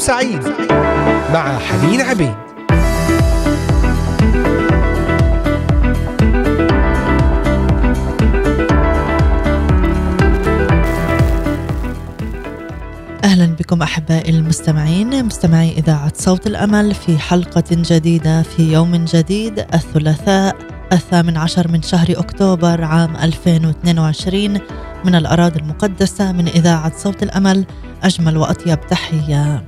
سعيد مع حنين عبيد. أهلا بكم أحبائي المستمعين مستمعي إذاعة صوت الأمل في حلقة جديدة في يوم جديد الثلاثاء الثامن عشر من شهر أكتوبر عام 2022 من الأراضي المقدسة من إذاعة صوت الأمل أجمل وأطيب تحية.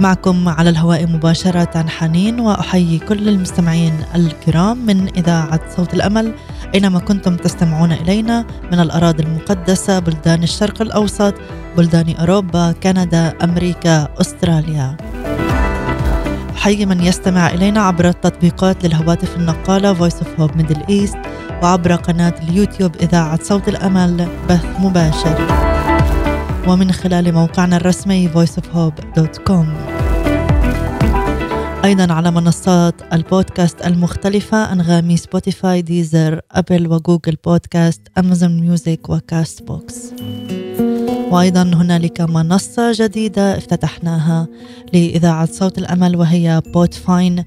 معكم على الهواء مباشرة حنين وأحيي كل المستمعين الكرام من إذاعة صوت الأمل. أينما كنتم تستمعون إلينا من الأراضي المقدسة بلدان الشرق الأوسط بلدان أوروبا كندا أمريكا أستراليا. أحيي من يستمع إلينا عبر التطبيقات للهواتف النقالة Voice of Hope Middle East وعبر قناة اليوتيوب إذاعة صوت الأمل بث مباشر. ومن خلال موقعنا الرسمي voiceofhope.com أيضا على منصات البودكاست المختلفة أنغامي سبوتيفاي ديزر أبل وجوجل بودكاست أمازون ميوزك وكاست بوكس وأيضا هنالك منصة جديدة افتتحناها لإذاعة صوت الأمل وهي بودفاين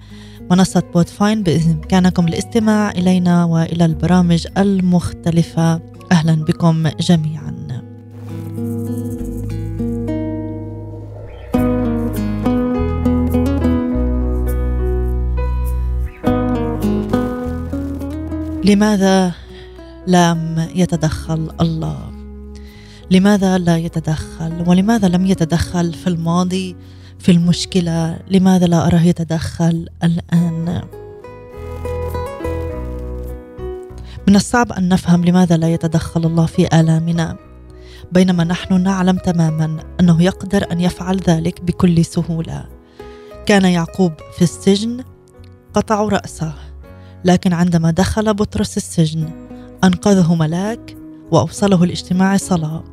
منصة بودفاين بإمكانكم الاستماع إلينا وإلى البرامج المختلفة. أهلا بكم جميعا. لماذا لم يتدخل الله؟ لماذا لا يتدخل؟ ولماذا لم يتدخل في الماضي؟ في المشكلة لماذا لا أراه يتدخل الآن؟ من الصعب أن نفهم لماذا لا يتدخل الله في آلامنا. بينما نحن نعلم تماما أنه يقدر أن يفعل ذلك بكل سهولة. كان يعقوب في السجن قطعوا رأسه لكن عندما دخل بطرس السجن أنقذه ملاك وأوصله الاجتماع صلاة.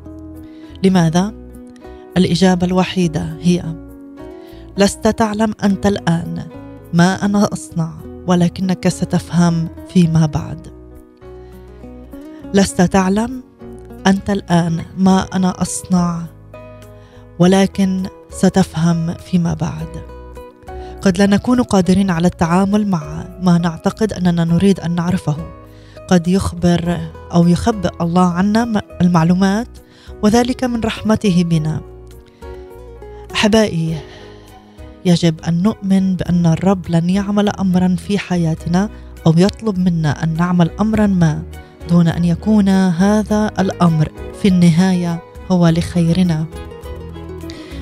لماذا؟ الإجابة الوحيدة هي لست تعلم أنت الآن ما أنا أصنع ولكنك ستفهم فيما بعد. لست تعلم أنت الآن ما أنا أصنع ولكن ستفهم فيما بعد. قد لا نكون قادرين على التعامل مع ما نعتقد أننا نريد أن نعرفه. قد يخبر أو يخبئ الله عنا المعلومات وذلك من رحمته بنا. أحبائي يجب أن نؤمن بأن الرب لن يعمل امرا في حياتنا أو يطلب منا أن نعمل امرا ما دون أن يكون هذا الأمر في النهاية هو لخيرنا.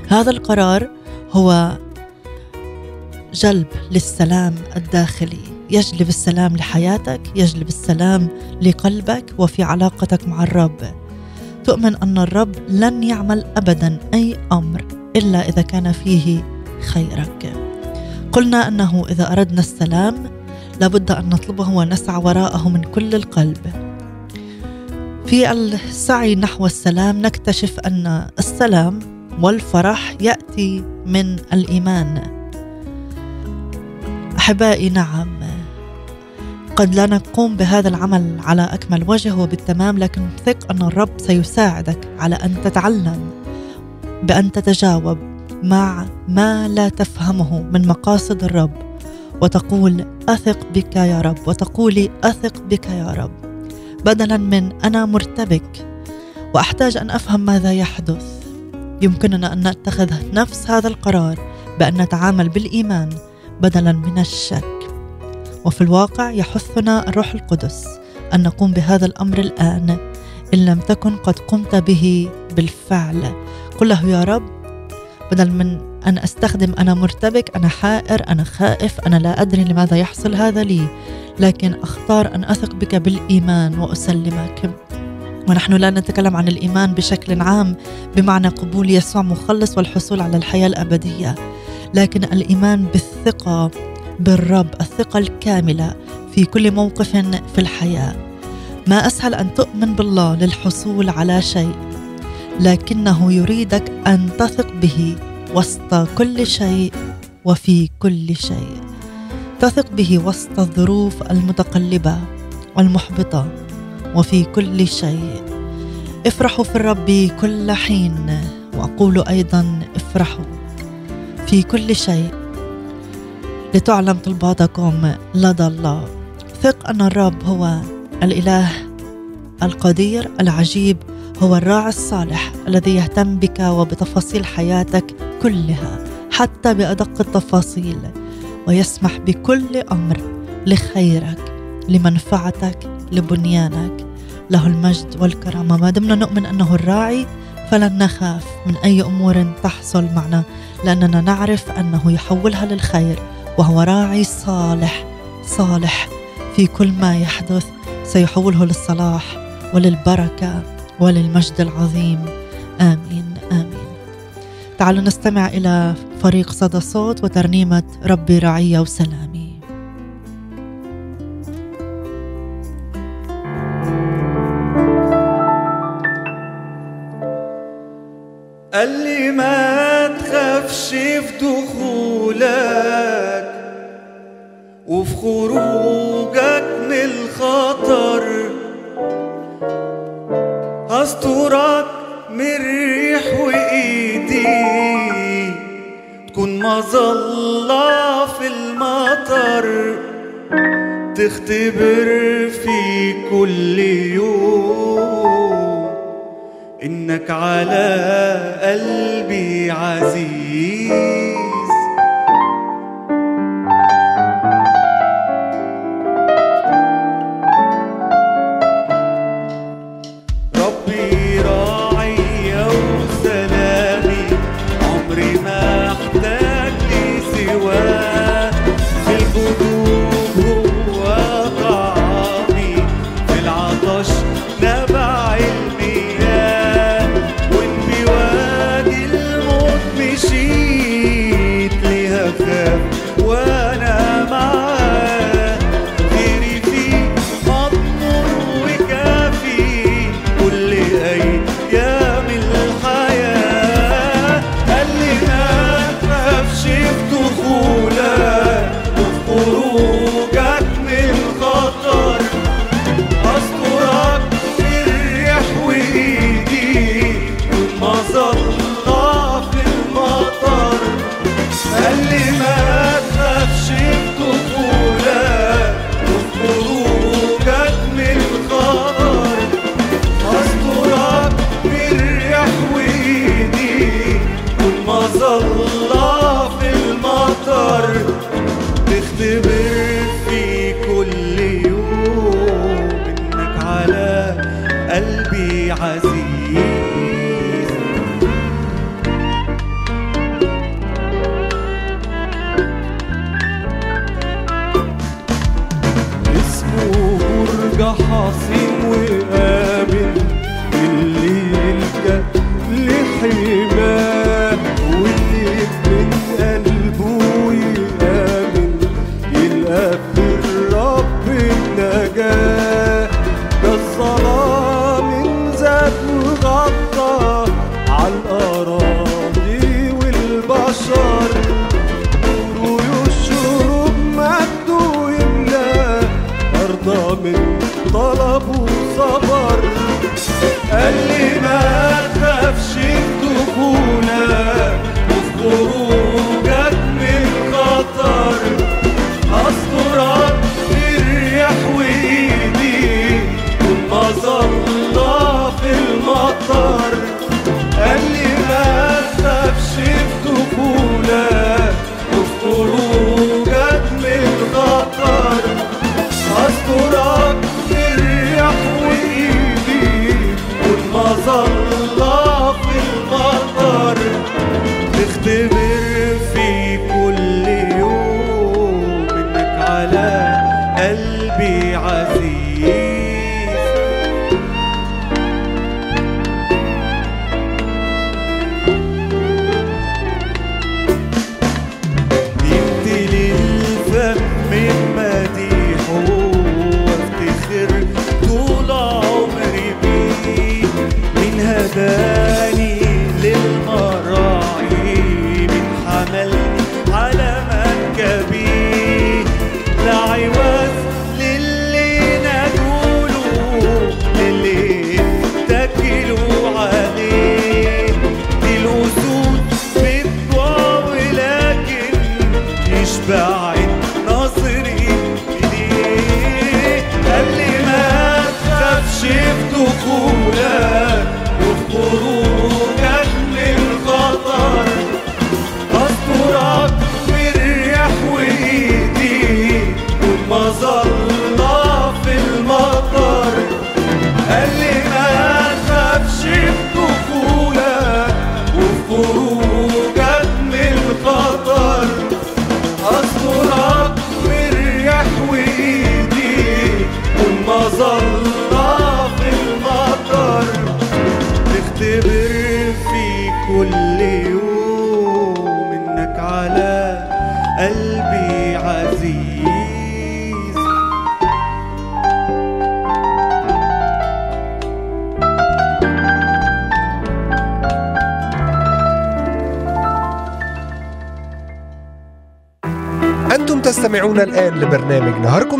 هذا القرار هو جلب للسلام الداخلي. يجلب السلام لحياتك يجلب السلام لقلبك وفي علاقتك مع الرب. تؤمن أن الرب لن يعمل ابدا أي أمر إلا إذا كان فيه خيرك. قلنا أنه إذا أردنا السلام لابد أن نطلبه ونسعى وراءه من كل القلب. في السعي نحو السلام نكتشف أن السلام والفرح يأتي من الإيمان. أحبائي نعم. قد لا نقوم بهذا العمل على أكمل وجه وبالتمام لكن ثق أن الرب سيساعدك على أن تتعلم بأن تتجاوب. مع ما لا تفهمه من مقاصد الرب وتقول أثق بك يا رب وتقولي أثق بك يا رب. بدلا من أنا مرتبك وأحتاج أن أفهم ماذا يحدث. يمكننا أن نتخذ نفس هذا القرار بأن نتعامل بالإيمان بدلا من الشك. وفي الواقع يحثنا الروح القدس أن نقوم بهذا الأمر الآن إن لم تكن قد قمت به بالفعل. قل له يا رب بدل من أن أستخدم أنا مرتبك أنا حائر أنا خائف أنا لا أدري لماذا يحصل هذا لي لكن أختار أن أثق بك بالإيمان وأسلمك. ونحن لا نتكلم عن الإيمان بشكل عام بمعنى قبول يسوع مخلص والحصول على الحياة الأبدية لكن الإيمان بالثقة بالرب الثقة الكاملة في كل موقف في الحياة. ما أسهل أن تؤمن بالله للحصول على شيء. لكنه يريدك أن تثق به وسط كل شيء وفي كل شيء. تثق به وسط الظروف المتقلبة والمحبطة وفي كل شيء. افرحوا في الرب كل حين واقول أيضا افرحوا في كل شيء. لتعلم طلباتكم لدى الله. ثق أن الرب هو الإله القدير العجيب هو الراعي الصالح الذي يهتم بك وبتفاصيل حياتك كلها حتى بأدق التفاصيل ويسمح بكل أمر لخيرك لمنفعتك لبنيانك. له المجد والكرامة. ما دمنا نؤمن أنه الراعي فلن نخاف من أي أمور تحصل معنا لأننا نعرف أنه يحولها للخير وهو راعي صالح صالح في كل ما يحدث سيحوله للصلاح وللبركة. وللمجد العظيم. آمين آمين. تعالوا نستمع إلى فريق صدى صوت وترنيمة ربي رعية وسلام Al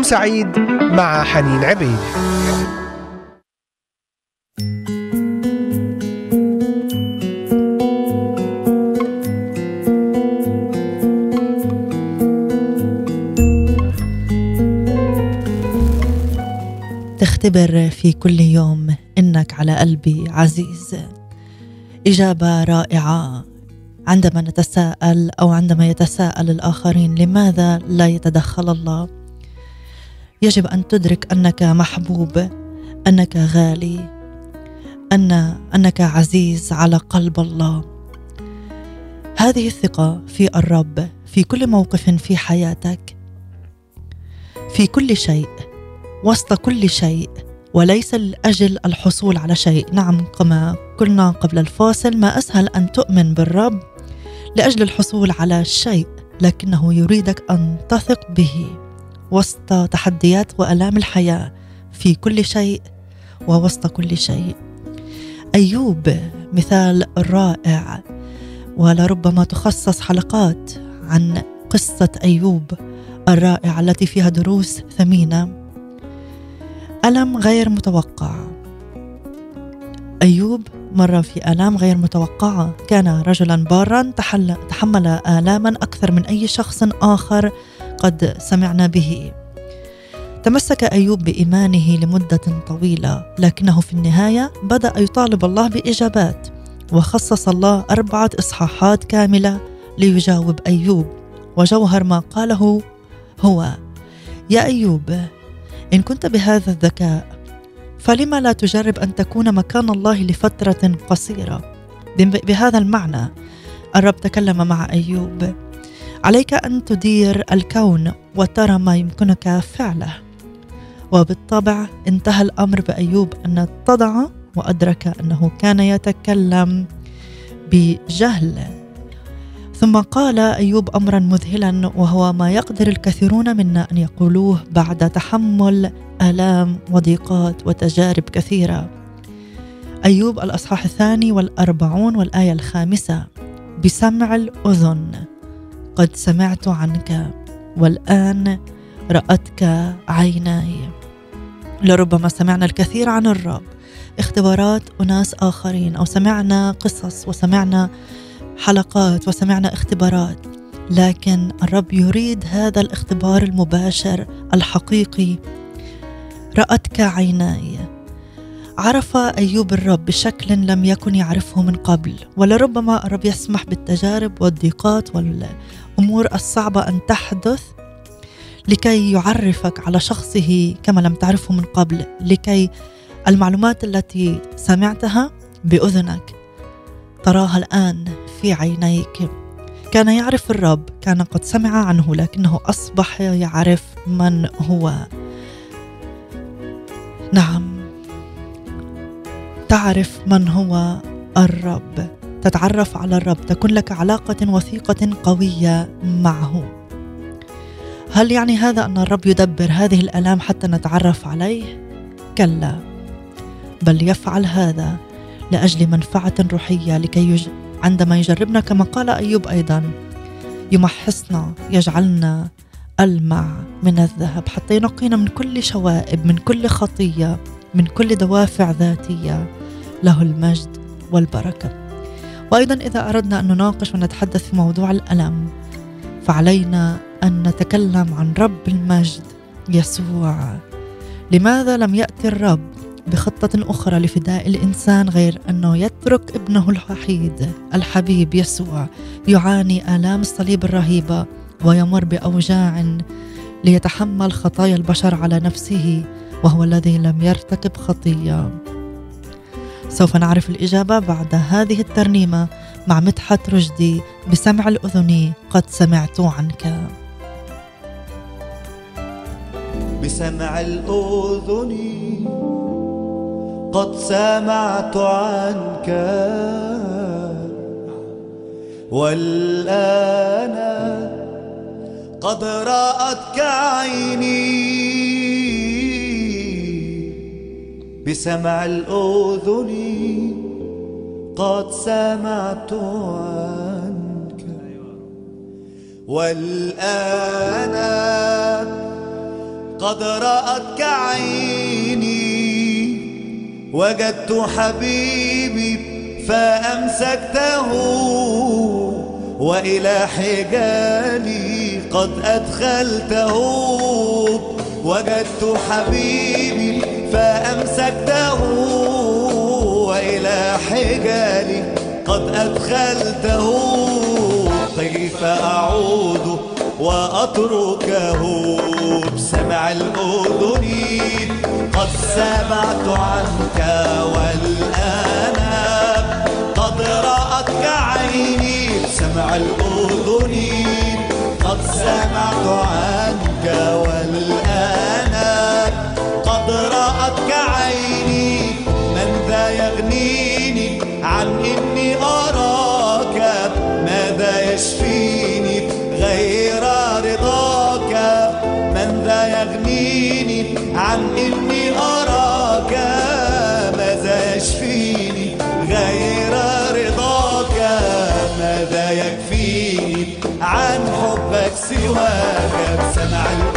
سعيد مع حنين عبيد. تختبر في كل يوم إنك على قلبي عزيز. إجابة رائعة. عندما نتساءل أو عندما يتساءل الآخرين لماذا لا يتدخل الله؟ يجب أن تدرك أنك محبوب أنك غالي ان أنك عزيز على قلب الله. هذه الثقة في الرب في كل موقف في حياتك في كل شيء وسط كل شيء وليس لأجل الحصول على شيء. نعم كما قلنا قبل الفاصل ما أسهل أن تؤمن بالرب لأجل الحصول على شيء لكنه يريدك أن تثق به. وسط تحديات وألام الحياة في كل شيء ووسط كل شيء. أيوب مثال رائع. ولربما تخصص حلقات عن قصة أيوب الرائعة التي فيها دروس ثمينة. ألم غير متوقع. أيوب مر في آلام غير متوقعة. كان رجلا بارا تحمل آلاما أكثر من أي شخص آخر قد سمعنا به. تمسك أيوب بإيمانه لمدة طويلة لكنه في النهاية بدأ يطالب الله بإجابات وخصص الله أربعة إصحاحات كاملة ليجاوب أيوب. وجوهر ما قاله هو يا أيوب إن كنت بهذا الذكاء فلما لا تجرب أن تكون مكان الله لفترة قصيرة؟ بهذا المعنى الرب تكلم مع أيوب. عليك أن تدير الكون وترى ما يمكنك فعله. وبالطبع انتهى الأمر بأيوب أن اتضع وأدرك أنه كان يتكلم بجهل. ثم قال أيوب امرا مذهلا وهو ما يقدر الكثيرون منا أن يقولوه بعد تحمل آلام وضيقات وتجارب كثيرة. أيوب الأصحاح الثاني والأربعون والآية الخامسة. بسمع الأذن. قد سمعت عنك والآن رأتك عيناي. لربما سمعنا الكثير عن الرب اختبارات أناس آخرين أو سمعنا قصص وسمعنا حلقات وسمعنا اختبارات. لكن الرب يريد هذا الاختبار المباشر الحقيقي. رأتك عيناي. عرف أيوب الرب بشكل لم يكن يعرفه من قبل ولربما الرب يسمح بالتجارب والضيقات والأمور الصعبة أن تحدث لكي يعرفك على شخصه كما لم تعرفه من قبل لكي المعلومات التي سمعتها بأذنك تراها الآن في عينيك. كان يعرف الرب كان قد سمع عنه لكنه أصبح يعرف من هو. نعم تعرف من هو الرب. تتعرف على الرب تكون لك علاقة وثيقة قوية معه. هل يعني هذا أن الرب يدبر هذه الآلام حتى نتعرف عليه؟ كلا. بل يفعل هذا لأجل منفعة روحية لكي يج... عندما يجربنا كما قال أيوب أيضا يمحصنا يجعلنا ألمع من الذهب حتى ينقينا من كل شوائب من كل خطية من كل دوافع ذاتية له المجد والبركة. وأيضا إذا أردنا أن نناقش ونتحدث في موضوع الألم فعلينا أن نتكلم عن رب المجد يسوع. لماذا لم يأتي الرب بخطة أخرى لفداء الإنسان غير أنه يترك ابنه الوحيد الحبيب يسوع يعاني آلام الصليب الرهيبة ويمر بأوجاع ليتحمل خطايا البشر على نفسه وهو الذي لم يرتكب خطية؟ سوف نعرف الإجابة بعد هذه الترنيمة مع مدحت رشدي بسمع الأذن قد سمعت عنك. بسمع الأذن قد سمعت عنك. والآن قد رأتك عيني. بسمع الأذن قد سمعت عنك. والآن قد رأتك عيني وجدت حبيبي فأمسكته وإلى حجالي قد أدخلته. وجدت حبيبي فأمسكته وإلى حجالي قد أدخلته كيف أعود وأتركه بسمع الأذن قد سمعت عنك والآن قد رأتك عيني بسمع الأذن قد سمعت عنك والآن قد رأتك عيني من ذا يغنيني عن إني أراك؟ ماذا يشفيني غير رضاك؟ من ذا يغنيني عن إني أراك؟ ماذا يشفيني غير رضاك؟ ماذا يكفيني عن حبك سواك؟ بسمع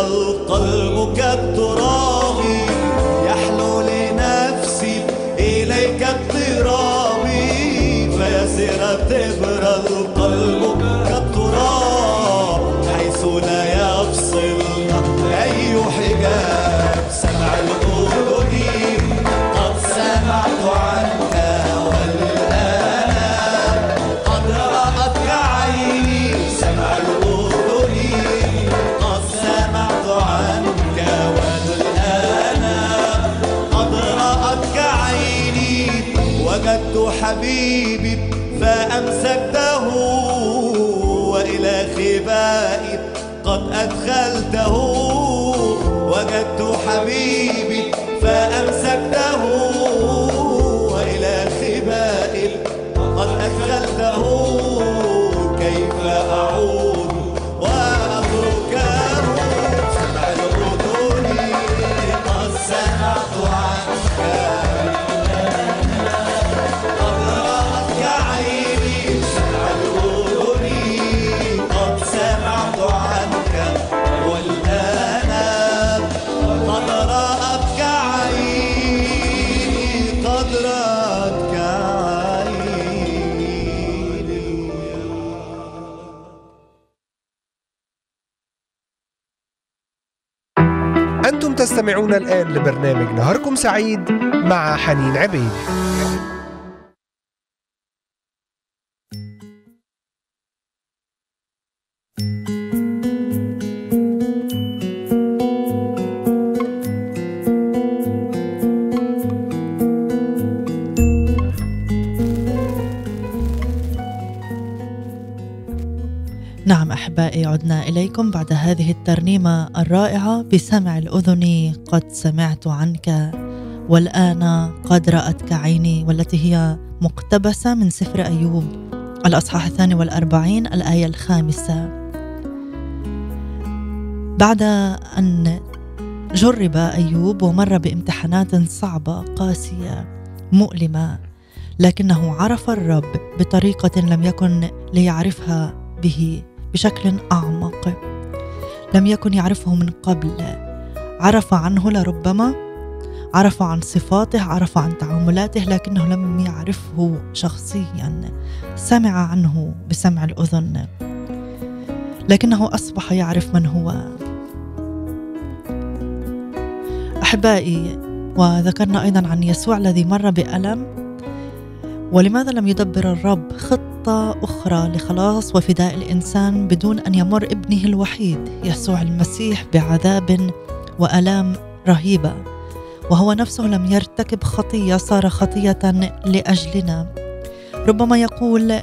القلب كالتراب. تستمعون الآن لبرنامج نهاركم سعيد مع حنين عبيد. إليكم بعد هذه الترنيمة الرائعة بسمع الأذن قد سمعت عنك والآن قد رأتك عيني والتي هي مقتبسة من سفر أيوب. الأصحاح الثاني والأربعين الآية الخامسة. بعد أن جرب أيوب ومر بامتحانات صعبة قاسية مؤلمة لكنه عرف الرب بطريقة لم يكن ليعرفها به بشكل أعمق. لم يكن يعرفه من قبل. عرف عنه لربما عرف عن صفاته عرف عن تعاملاته لكنه لم يعرفه شخصيا. سمع عنه بسمع الأذن. لكنه أصبح يعرف من هو. أحبائي وذكرنا أيضا عن يسوع الذي مر بألم. ولماذا لم يدبر الرب خطة أخرى لخلاص وفداء الإنسان بدون أن يمر ابنه الوحيد يسوع المسيح بعذاب وألام رهيبة. وهو نفسه لم يرتكب خطية صار خطية لأجلنا. ربما يقول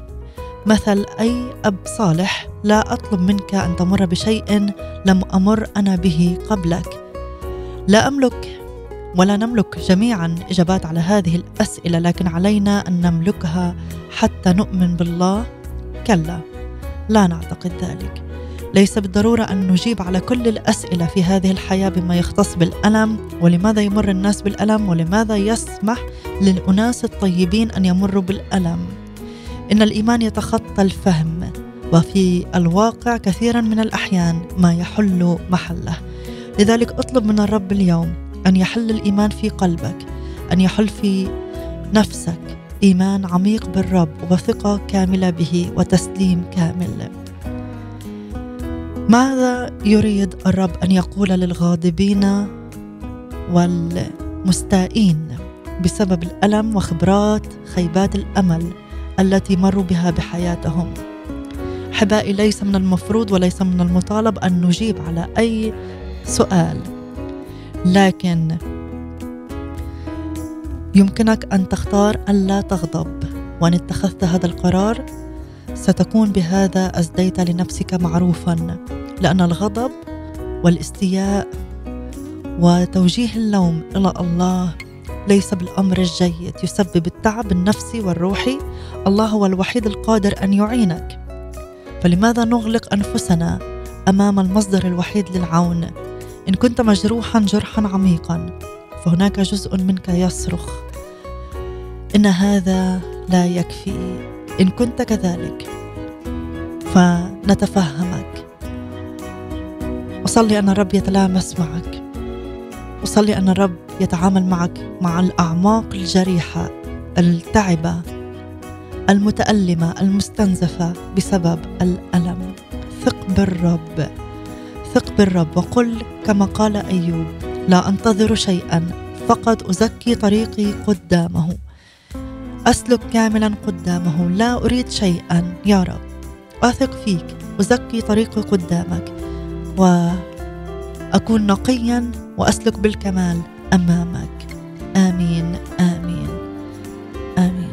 مثل أي أب صالح لا أطلب منك أن تمر بشيء لم أمر أنا به قبلك. لا أملك ولا نملك جميعا إجابات على هذه الأسئلة لكن علينا أن نملكها حتى نؤمن بالله. كلا لا نعتقد ذلك. ليس بالضرورة أن نجيب على كل الأسئلة في هذه الحياة بما يختص بالألم ولماذا يمر الناس بالألم ولماذا يسمح للأناس الطيبين أن يمروا بالألم. إن الإيمان يتخطى الفهم وفي الواقع كثيرا من الأحيان ما يحل محله. لذلك أطلب من الرب اليوم أن يحل الإيمان في قلبك أن يحل في نفسك إيمان عميق بالرب وثقة كاملة به وتسليم كامل. ماذا يريد الرب أن يقول للغاضبين والمستائين بسبب الألم وخبرات خيبات الأمل التي مروا بها بحياتهم؟ احبائي ليس من المفروض وليس من المطالب أن نجيب على أي سؤال. لكن يمكنك أن تختار ألا تغضب. وإن اتخذت هذا القرار ستكون بهذا أزديت لنفسك معروفا لأن الغضب والاستياء وتوجيه اللوم إلى الله ليس بالأمر الجيد. يسبب التعب النفسي والروحي. الله هو الوحيد القادر أن يعينك. فلماذا نغلق أنفسنا أمام المصدر الوحيد للعون؟ إن كنت مجروحا جرحا عميقا فهناك جزء منك يصرخ. إن هذا لا يكفي. إن كنت كذلك فنتفهمك. أصلي أن الرب يتلامس معك. أصلي أن الرب يتعامل معك مع الأعماق الجريحة التعبة المتألمة المستنزفة بسبب الألم. ثق بالرب. ثق بالرب وقل كما قال أيوب لا أنتظر شيئا فقط أزكي طريقي قدامه. أسلك كاملا قدامه لا أريد شيئا يا رب. اثق فيك أزكي طريقي قدامك. وأكون نقيا وأسلك بالكمال أمامك. آمين آمين آمين.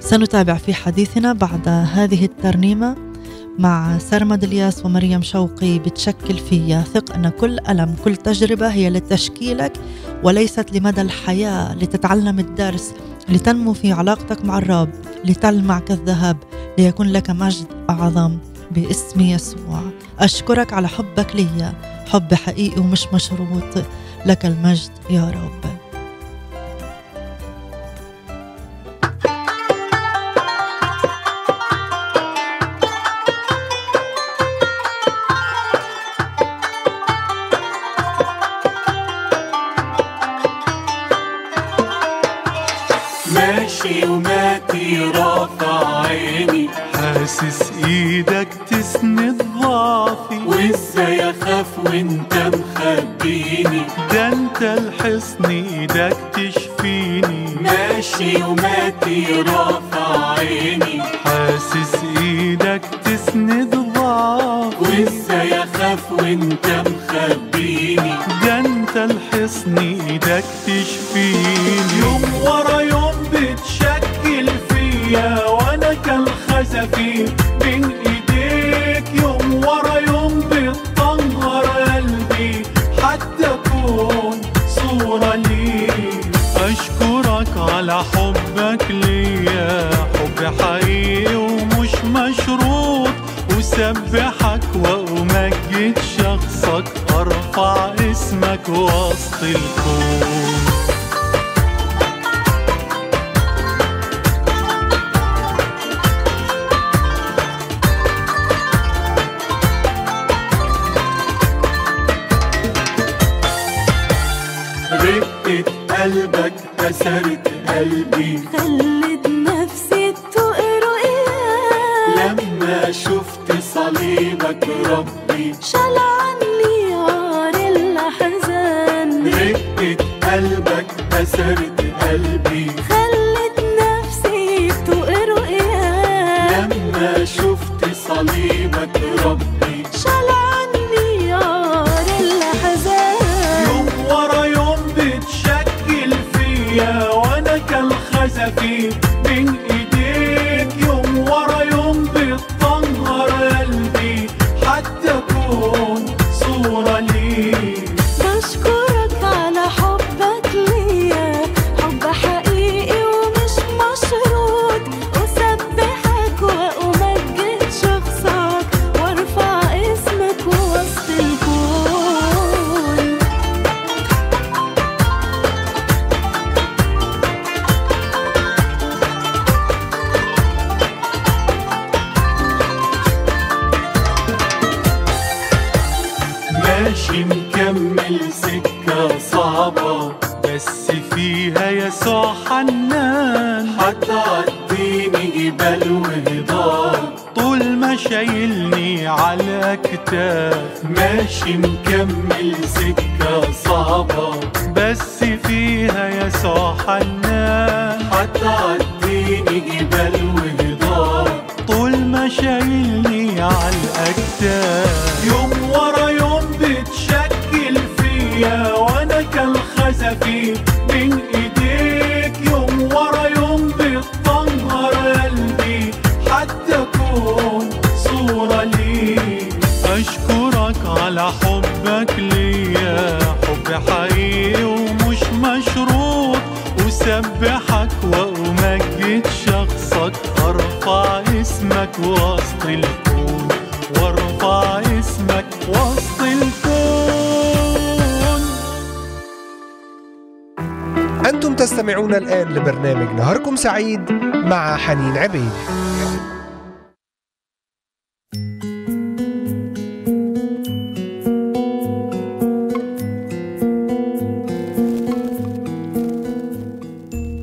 سنتابع في حديثنا بعد هذه الترنيمة. مع سرمد الياس ومريم شوقي بتشكل فيا. ثق أن كل ألم كل تجربة هي لتشكيلك وليست لمدى الحياة. لتتعلم الدرس لتنمو في علاقتك مع الرب لتلمع كالذهب ليكون لك مجد أعظم باسم يسوع. أشكرك على حبك لي حب حقيقي ومش مشروط. لك المجد يا رب. وانت مخبيني ده انت الحصن إيدك تشفيني. ماشي وماتي رافع أشكرك على حبك ليا. حب حقيقي ومش مشروط. أسبحك وأمجد شخصك. أرفع اسمك وسط الكون. حنين عبيد.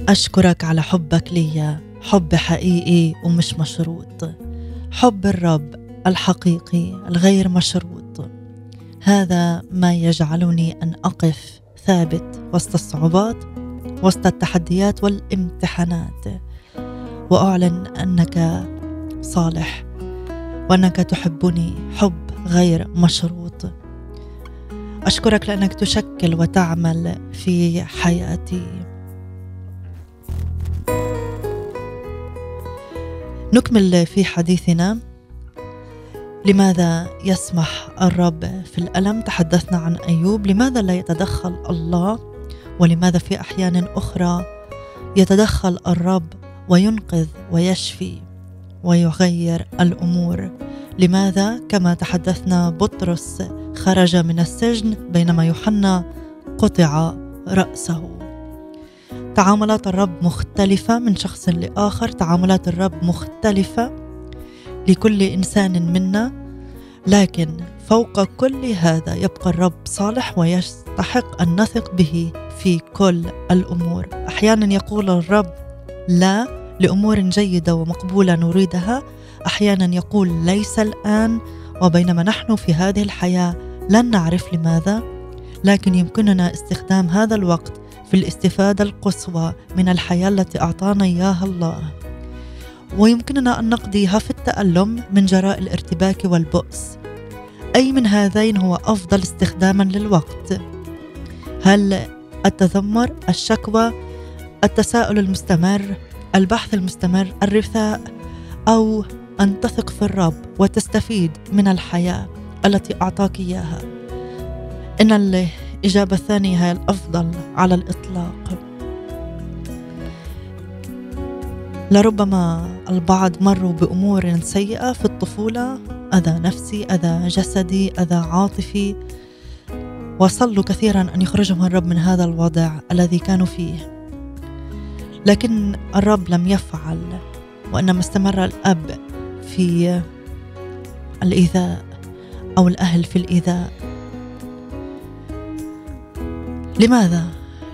أشكرك على حبك ليا حب حقيقي ومش مشروط. حب الرب الحقيقي الغير مشروط. هذا ما يجعلني أن أقف ثابت وسط الصعوبات وسط التحديات والامتحانات. وأعلن أنك صالح وأنك تحبني حب غير مشروط. أشكرك لأنك تشكل وتعمل في حياتي. نكمل في حديثنا. لماذا يسمح الرب في الألم؟ تحدثنا عن أيوب. لماذا لا يتدخل الله؟ ولماذا في أحيان أخرى يتدخل الرب وينقذ ويشفي ويغير الأمور. لماذا؟ كما تحدثنا بطرس خرج من السجن بينما يوحنا قطع رأسه. تعاملات الرب مختلفة. من شخص لآخر تعاملات الرب مختلفة لكل إنسان منا. لكن فوق كل هذا يبقى الرب صالح ويستحق أن نثق به في كل الأمور. أحيانا يقول الرب لا لأمور جيدة ومقبولة نريدها أحيانا يقول ليس الآن وبينما نحن في هذه الحياة لن نعرف لماذا لكن يمكننا استخدام هذا الوقت في الاستفادة القصوى من الحياة التي أعطانا إياها الله. ويمكننا أن نقضيها في التألم من جراء الارتباك والبؤس. أي من هذين هو أفضل استخداما للوقت؟ هل التذمر الشكوى التساؤل المستمر البحث المستمر الرثاء أو أن تثق في الرب وتستفيد من الحياة التي أعطاك إياها. إن الإجابة الثانية هي الأفضل على الإطلاق. لربما البعض مروا بأمور سيئة في الطفولة أذى نفسي أذى جسدي أذى عاطفي. وصلوا كثيرا أن يخرجهم الرب من هذا الوضع الذي كانوا فيه. لكن الرب لم يفعل وإنما استمر الأب في الإيذاء أو الأهل في الإيذاء لماذا؟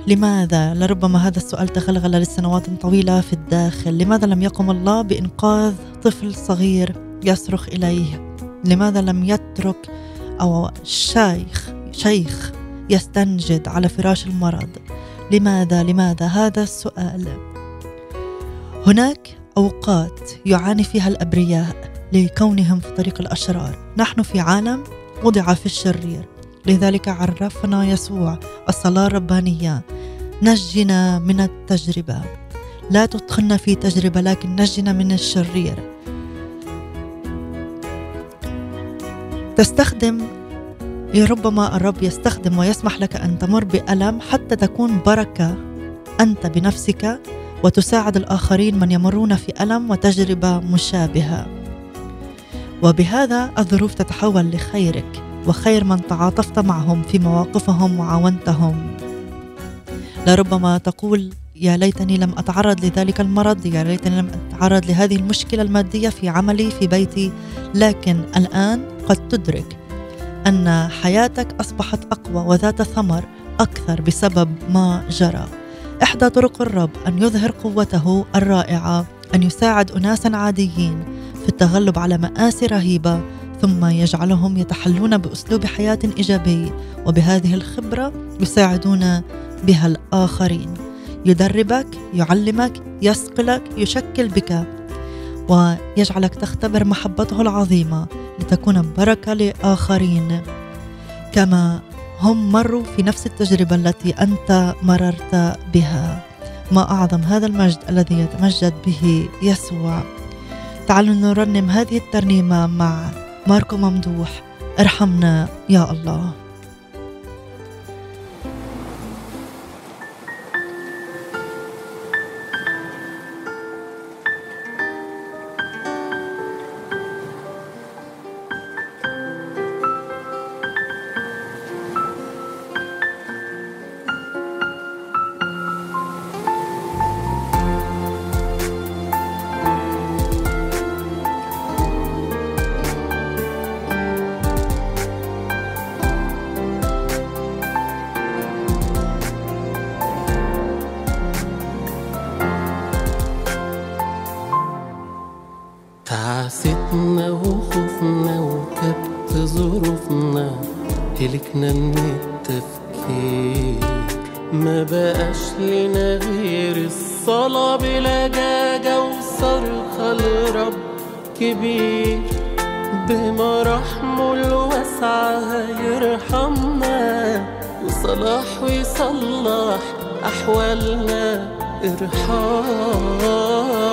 لماذا؟ لربما هذا السؤال تغلغل لسنوات طويلة في الداخل لماذا لم يقم الله بإنقاذ طفل صغير يصرخ إليه؟ لماذا لم يترك أو شيخ شيخ يستنجد على فراش المرض؟ لماذا؟ لماذا؟ هذا السؤال هناك أوقات يعاني فيها الأبرياء لكونهم في طريق الأشرار نحن في عالم وضع في الشرير لذلك عرفنا يسوع الصلاة الربانية نجنا من التجربة لا تدخلنا في تجربة لكن نجنا من الشرير تستخدم ربما الرب يستخدم ويسمح لك أن تمر بألم حتى تكون بركة أنت بنفسك وتساعد الآخرين من يمرون في ألم وتجربة مشابهة. وبهذا الظروف تتحول لخيرك وخير من تعاطفت معهم في مواقفهم وعاونتهم. لربما تقول يا ليتني لم أتعرض لذلك المرض يا ليتني لم أتعرض لهذه المشكلة المادية في عملي في بيتي لكن الآن قد تدرك أن حياتك أصبحت أقوى وذات ثمر أكثر بسبب ما جرى. إحدى طرق الرب أن يظهر قوته الرائعة أن يساعد اناسا عاديين في التغلب على مآسي رهيبة ثم يجعلهم يتحلون بأسلوب حياة إيجابي وبهذه الخبرة يساعدون بها الآخرين. يدربك يعلمك يصقلك يشكل بك ويجعلك تختبر محبته العظيمة. لتكون بركة لآخرين. كما هم مروا في نفس التجربة التي أنت مررت بها. ما أعظم هذا المجد الذي يتمجد به يسوع. تعالوا نرنم هذه الترنيمة مع ماركو ممدوح. ارحمنا يا الله.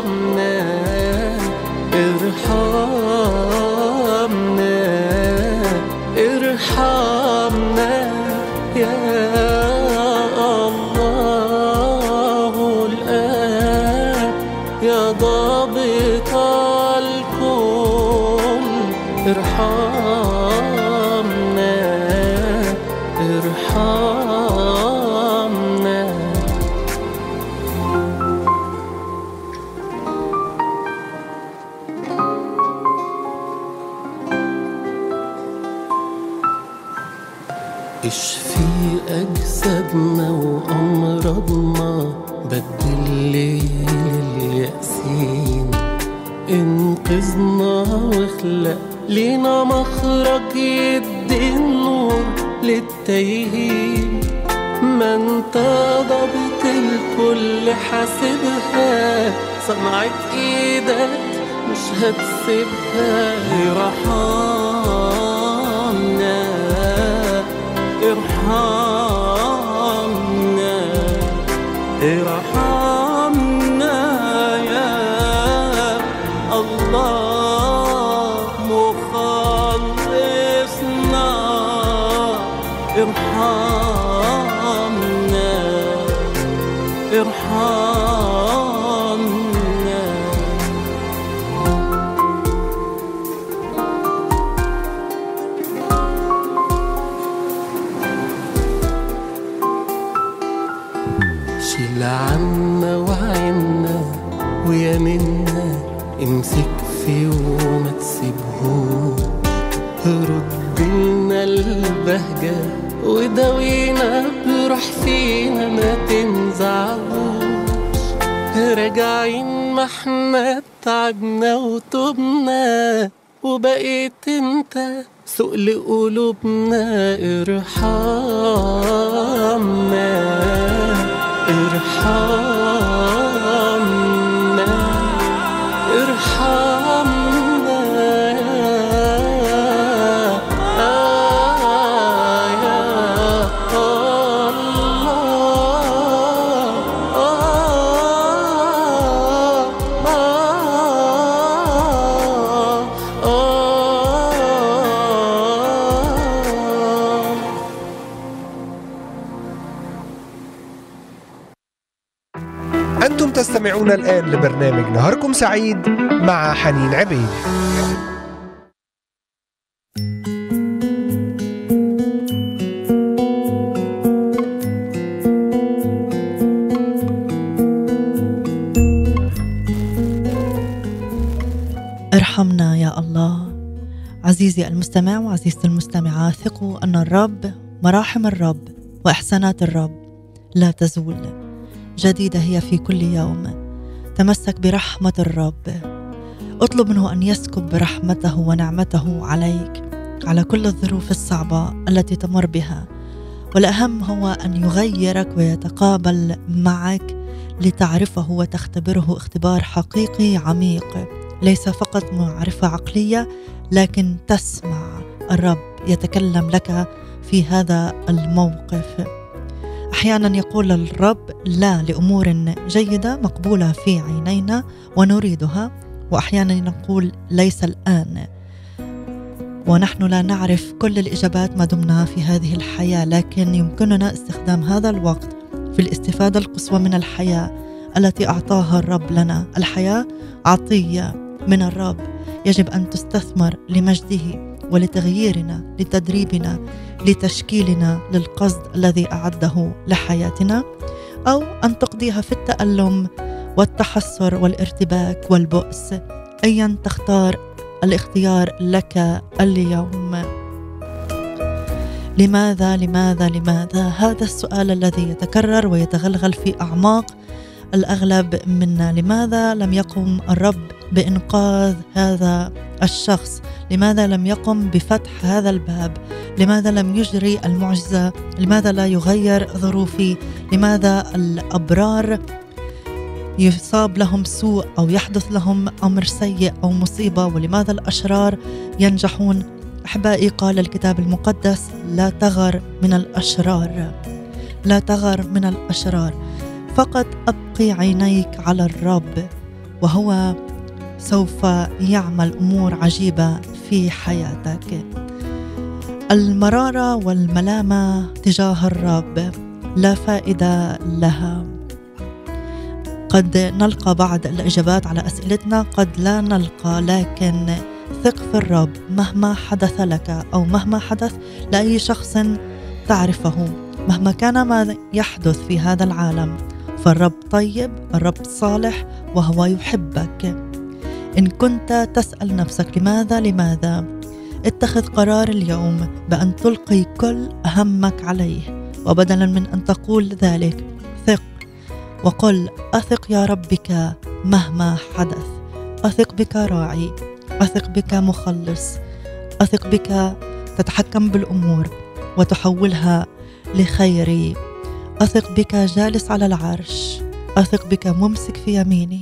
ارحمنا ارحمنا ارحمنا لينا مخرج يدي النور للتايهين ما انت ضابط الكل حاسبها صنعت إيدك مش هتسيبها. ارحمنا ارحمنا ارحمنا. ارحمنا ارحمنا شيل عنا وعنا ويا منا امسك في وما تسيبهوش. ردنا البهجة وداوينا راجعين ما إحنا تعبنا وتوبنا وبقيت انت سوق لقلوبنا. ارحمنا ارحمنا. تستمعون الآن لبرنامج نهاركم سعيد مع حنين عبيد. ارحمنا يا الله. عزيزي المستمع وعزيزتي المستمعة ثقوا أن الرب مراحم الرب وإحسانات الرب لا تزول. جديدة هي في كل يوم. تمسك برحمة الرب. اطلب منه أن يسكب برحمته ونعمته عليك على كل الظروف الصعبة التي تمر بها. والأهم هو أن يغيرك ويتقابل معك لتعرفه وتختبره اختبار حقيقي عميق. ليس فقط معرفة عقلية لكن تسمع. الرب يتكلم لك في هذا الموقف. أحيانا يقول الرب لا لأمور جيدة مقبولة في عينينا ونريدها وأحيانا نقول ليس الآن. ونحن لا نعرف كل الإجابات ما دمنا في هذه الحياة لكن يمكننا استخدام هذا الوقت في الاستفادة القصوى من الحياة التي أعطاها الرب لنا. الحياة عطية من الرب. يجب أن تستثمر لمجده. ولتغييرنا لتدريبنا لتشكيلنا للقصد الذي أعده لحياتنا أو أن تقضيها في التألم والتحسر والارتباك والبؤس ايا تختار الاختيار لك اليوم. لماذا لماذا لماذا؟ هذا السؤال الذي يتكرر ويتغلغل في أعماق الأغلب منا. لماذا لم يقم الرب بإنقاذ هذا الشخص؟ لماذا لم يقم بفتح هذا الباب؟ لماذا لم يجري المعجزة؟ لماذا لا يغير ظروفي؟ لماذا الأبرار يصاب لهم سوء أو يحدث لهم أمر سيء أو مصيبة؟ ولماذا الأشرار ينجحون؟ أحبائي قال الكتاب المقدس لا تغر من الأشرار. لا تغر من الأشرار. فقط أبقي عينيك على الرب وهو سوف يعمل أمور عجيبة في حياتك. المرارة والملامة تجاه الرب لا فائدة لها. قد نلقى بعض الإجابات على أسئلتنا قد لا نلقى لكن ثق في الرب مهما حدث لك أو مهما حدث لأي شخص تعرفه. مهما كان ما يحدث في هذا العالم فالرب طيب الرب صالح وهو يحبك. إن كنت تسأل نفسك لماذا لماذا؟ اتخذ قرار اليوم بأن تلقي كل همك عليه وبدلا من أن تقول ذلك ثق. وقل أثق يا رب بك مهما حدث. أثق بك راعي. أثق بك مخلص. أثق بك تتحكم بالأمور وتحولها لخيري أثق بك جالس على العرش. أثق بك ممسك في يميني.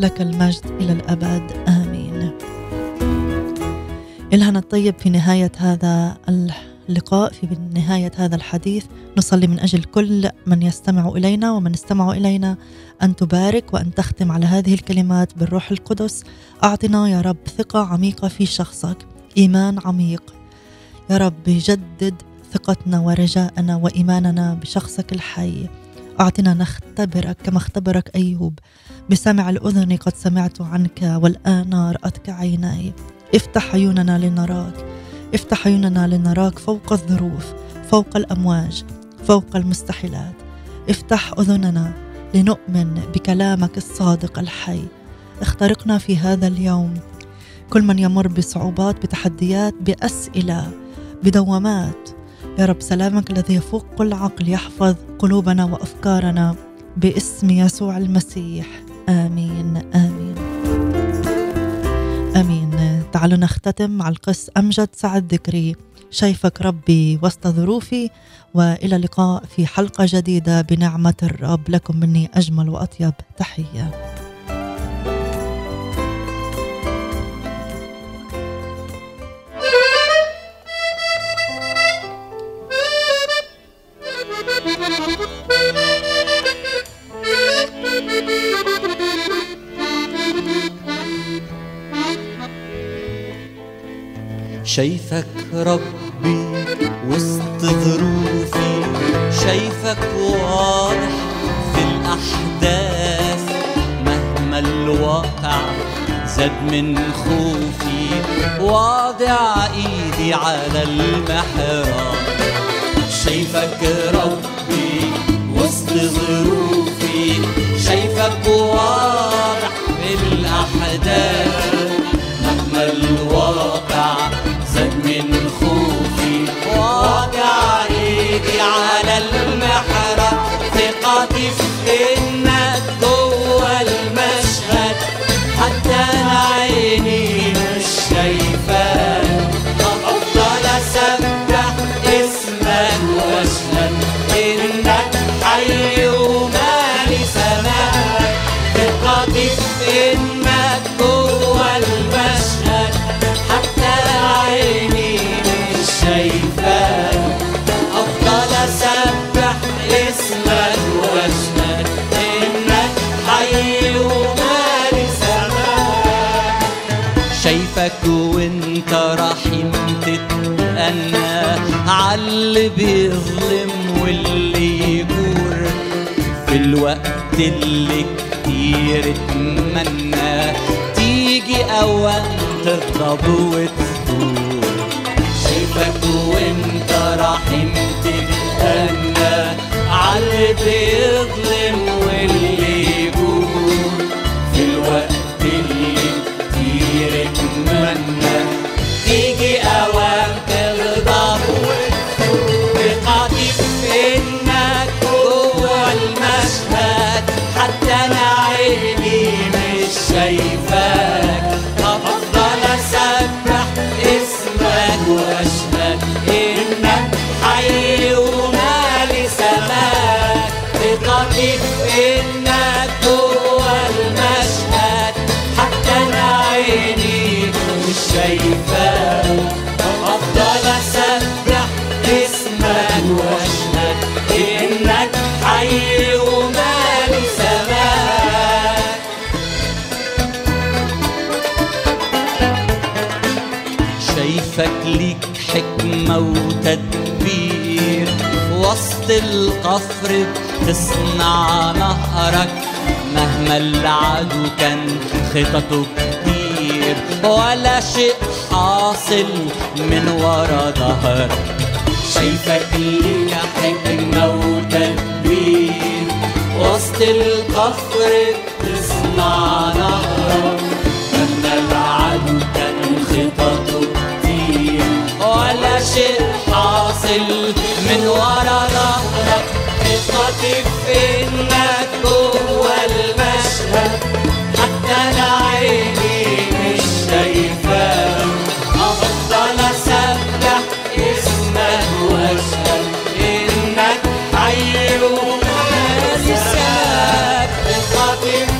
لك المجد إلى الأبد آمين. إلهنا الطيب في نهاية هذا اللقاء في نهاية هذا الحديث نصلي من أجل كل من يستمع إلينا ومن استمعوا إلينا أن تبارك وأن تختم على هذه الكلمات بالروح القدس. أعطنا يا رب ثقة عميقة في شخصك إيمان عميق. يا رب جدد ثقتنا ورجاءنا وإيماننا بشخصك الحي. أعطنا نختبرك كما اختبرك أيوب. بسمع الأذن قد سمعت عنك والآن رأتك عيناي. افتح عيوننا لنراك. افتح عيوننا لنراك فوق الظروف فوق الأمواج فوق المستحيلات. افتح أذننا لنؤمن بكلامك الصادق الحي. اخترقنا في هذا اليوم. كل من يمر بصعوبات بتحديات بأسئلة بدوامات. يا رب سلامك الذي يفوق كل عقل يحفظ قلوبنا وأفكارنا باسم يسوع المسيح. آمين آمين. آمين. تعالوا نختتم مع القس. أمجد سعد ذكري. شايفك ربي وسط ظروفي. وإلى اللقاء في حلقة جديدة بنعمة الرب. لكم مني أجمل وأطيب تحية. شايفك ربي وسط ظروفي شايفك واضح في الأحداث. مهما الواقع زاد من خوفي واضع إيدي على المحراب. شايفك ربي وسط ظروفي شايفك واضح في الأحداث. مهما الواقع زاد من خوفي. واقع ايدي على المحراب. ثقتي في انك جوه المشهد. حتى عيني عاللي بيظلم واللي يجور في الوقت اللي كتير اتمنى. تيجي اوام تغضب وتثور شايفك وانت رحيم تتأنى عاللي بيظلم واللي حكمة وتدبير. وسط القفر بتصنع نهرك مهما العدو كان خططه كتير. ولا شيء حاصل من ورا ظهرك شايفك ليك حكمة وتدبير. وسط القفر بتصنع نهرك. شيء حاصل من ورا ظهرك. الطريق إنك جوه المشهد. حتى أنا عيني مش شايفاك أفضل أسبح اسمك وأشهد. إنك حي وحاسسك الطريق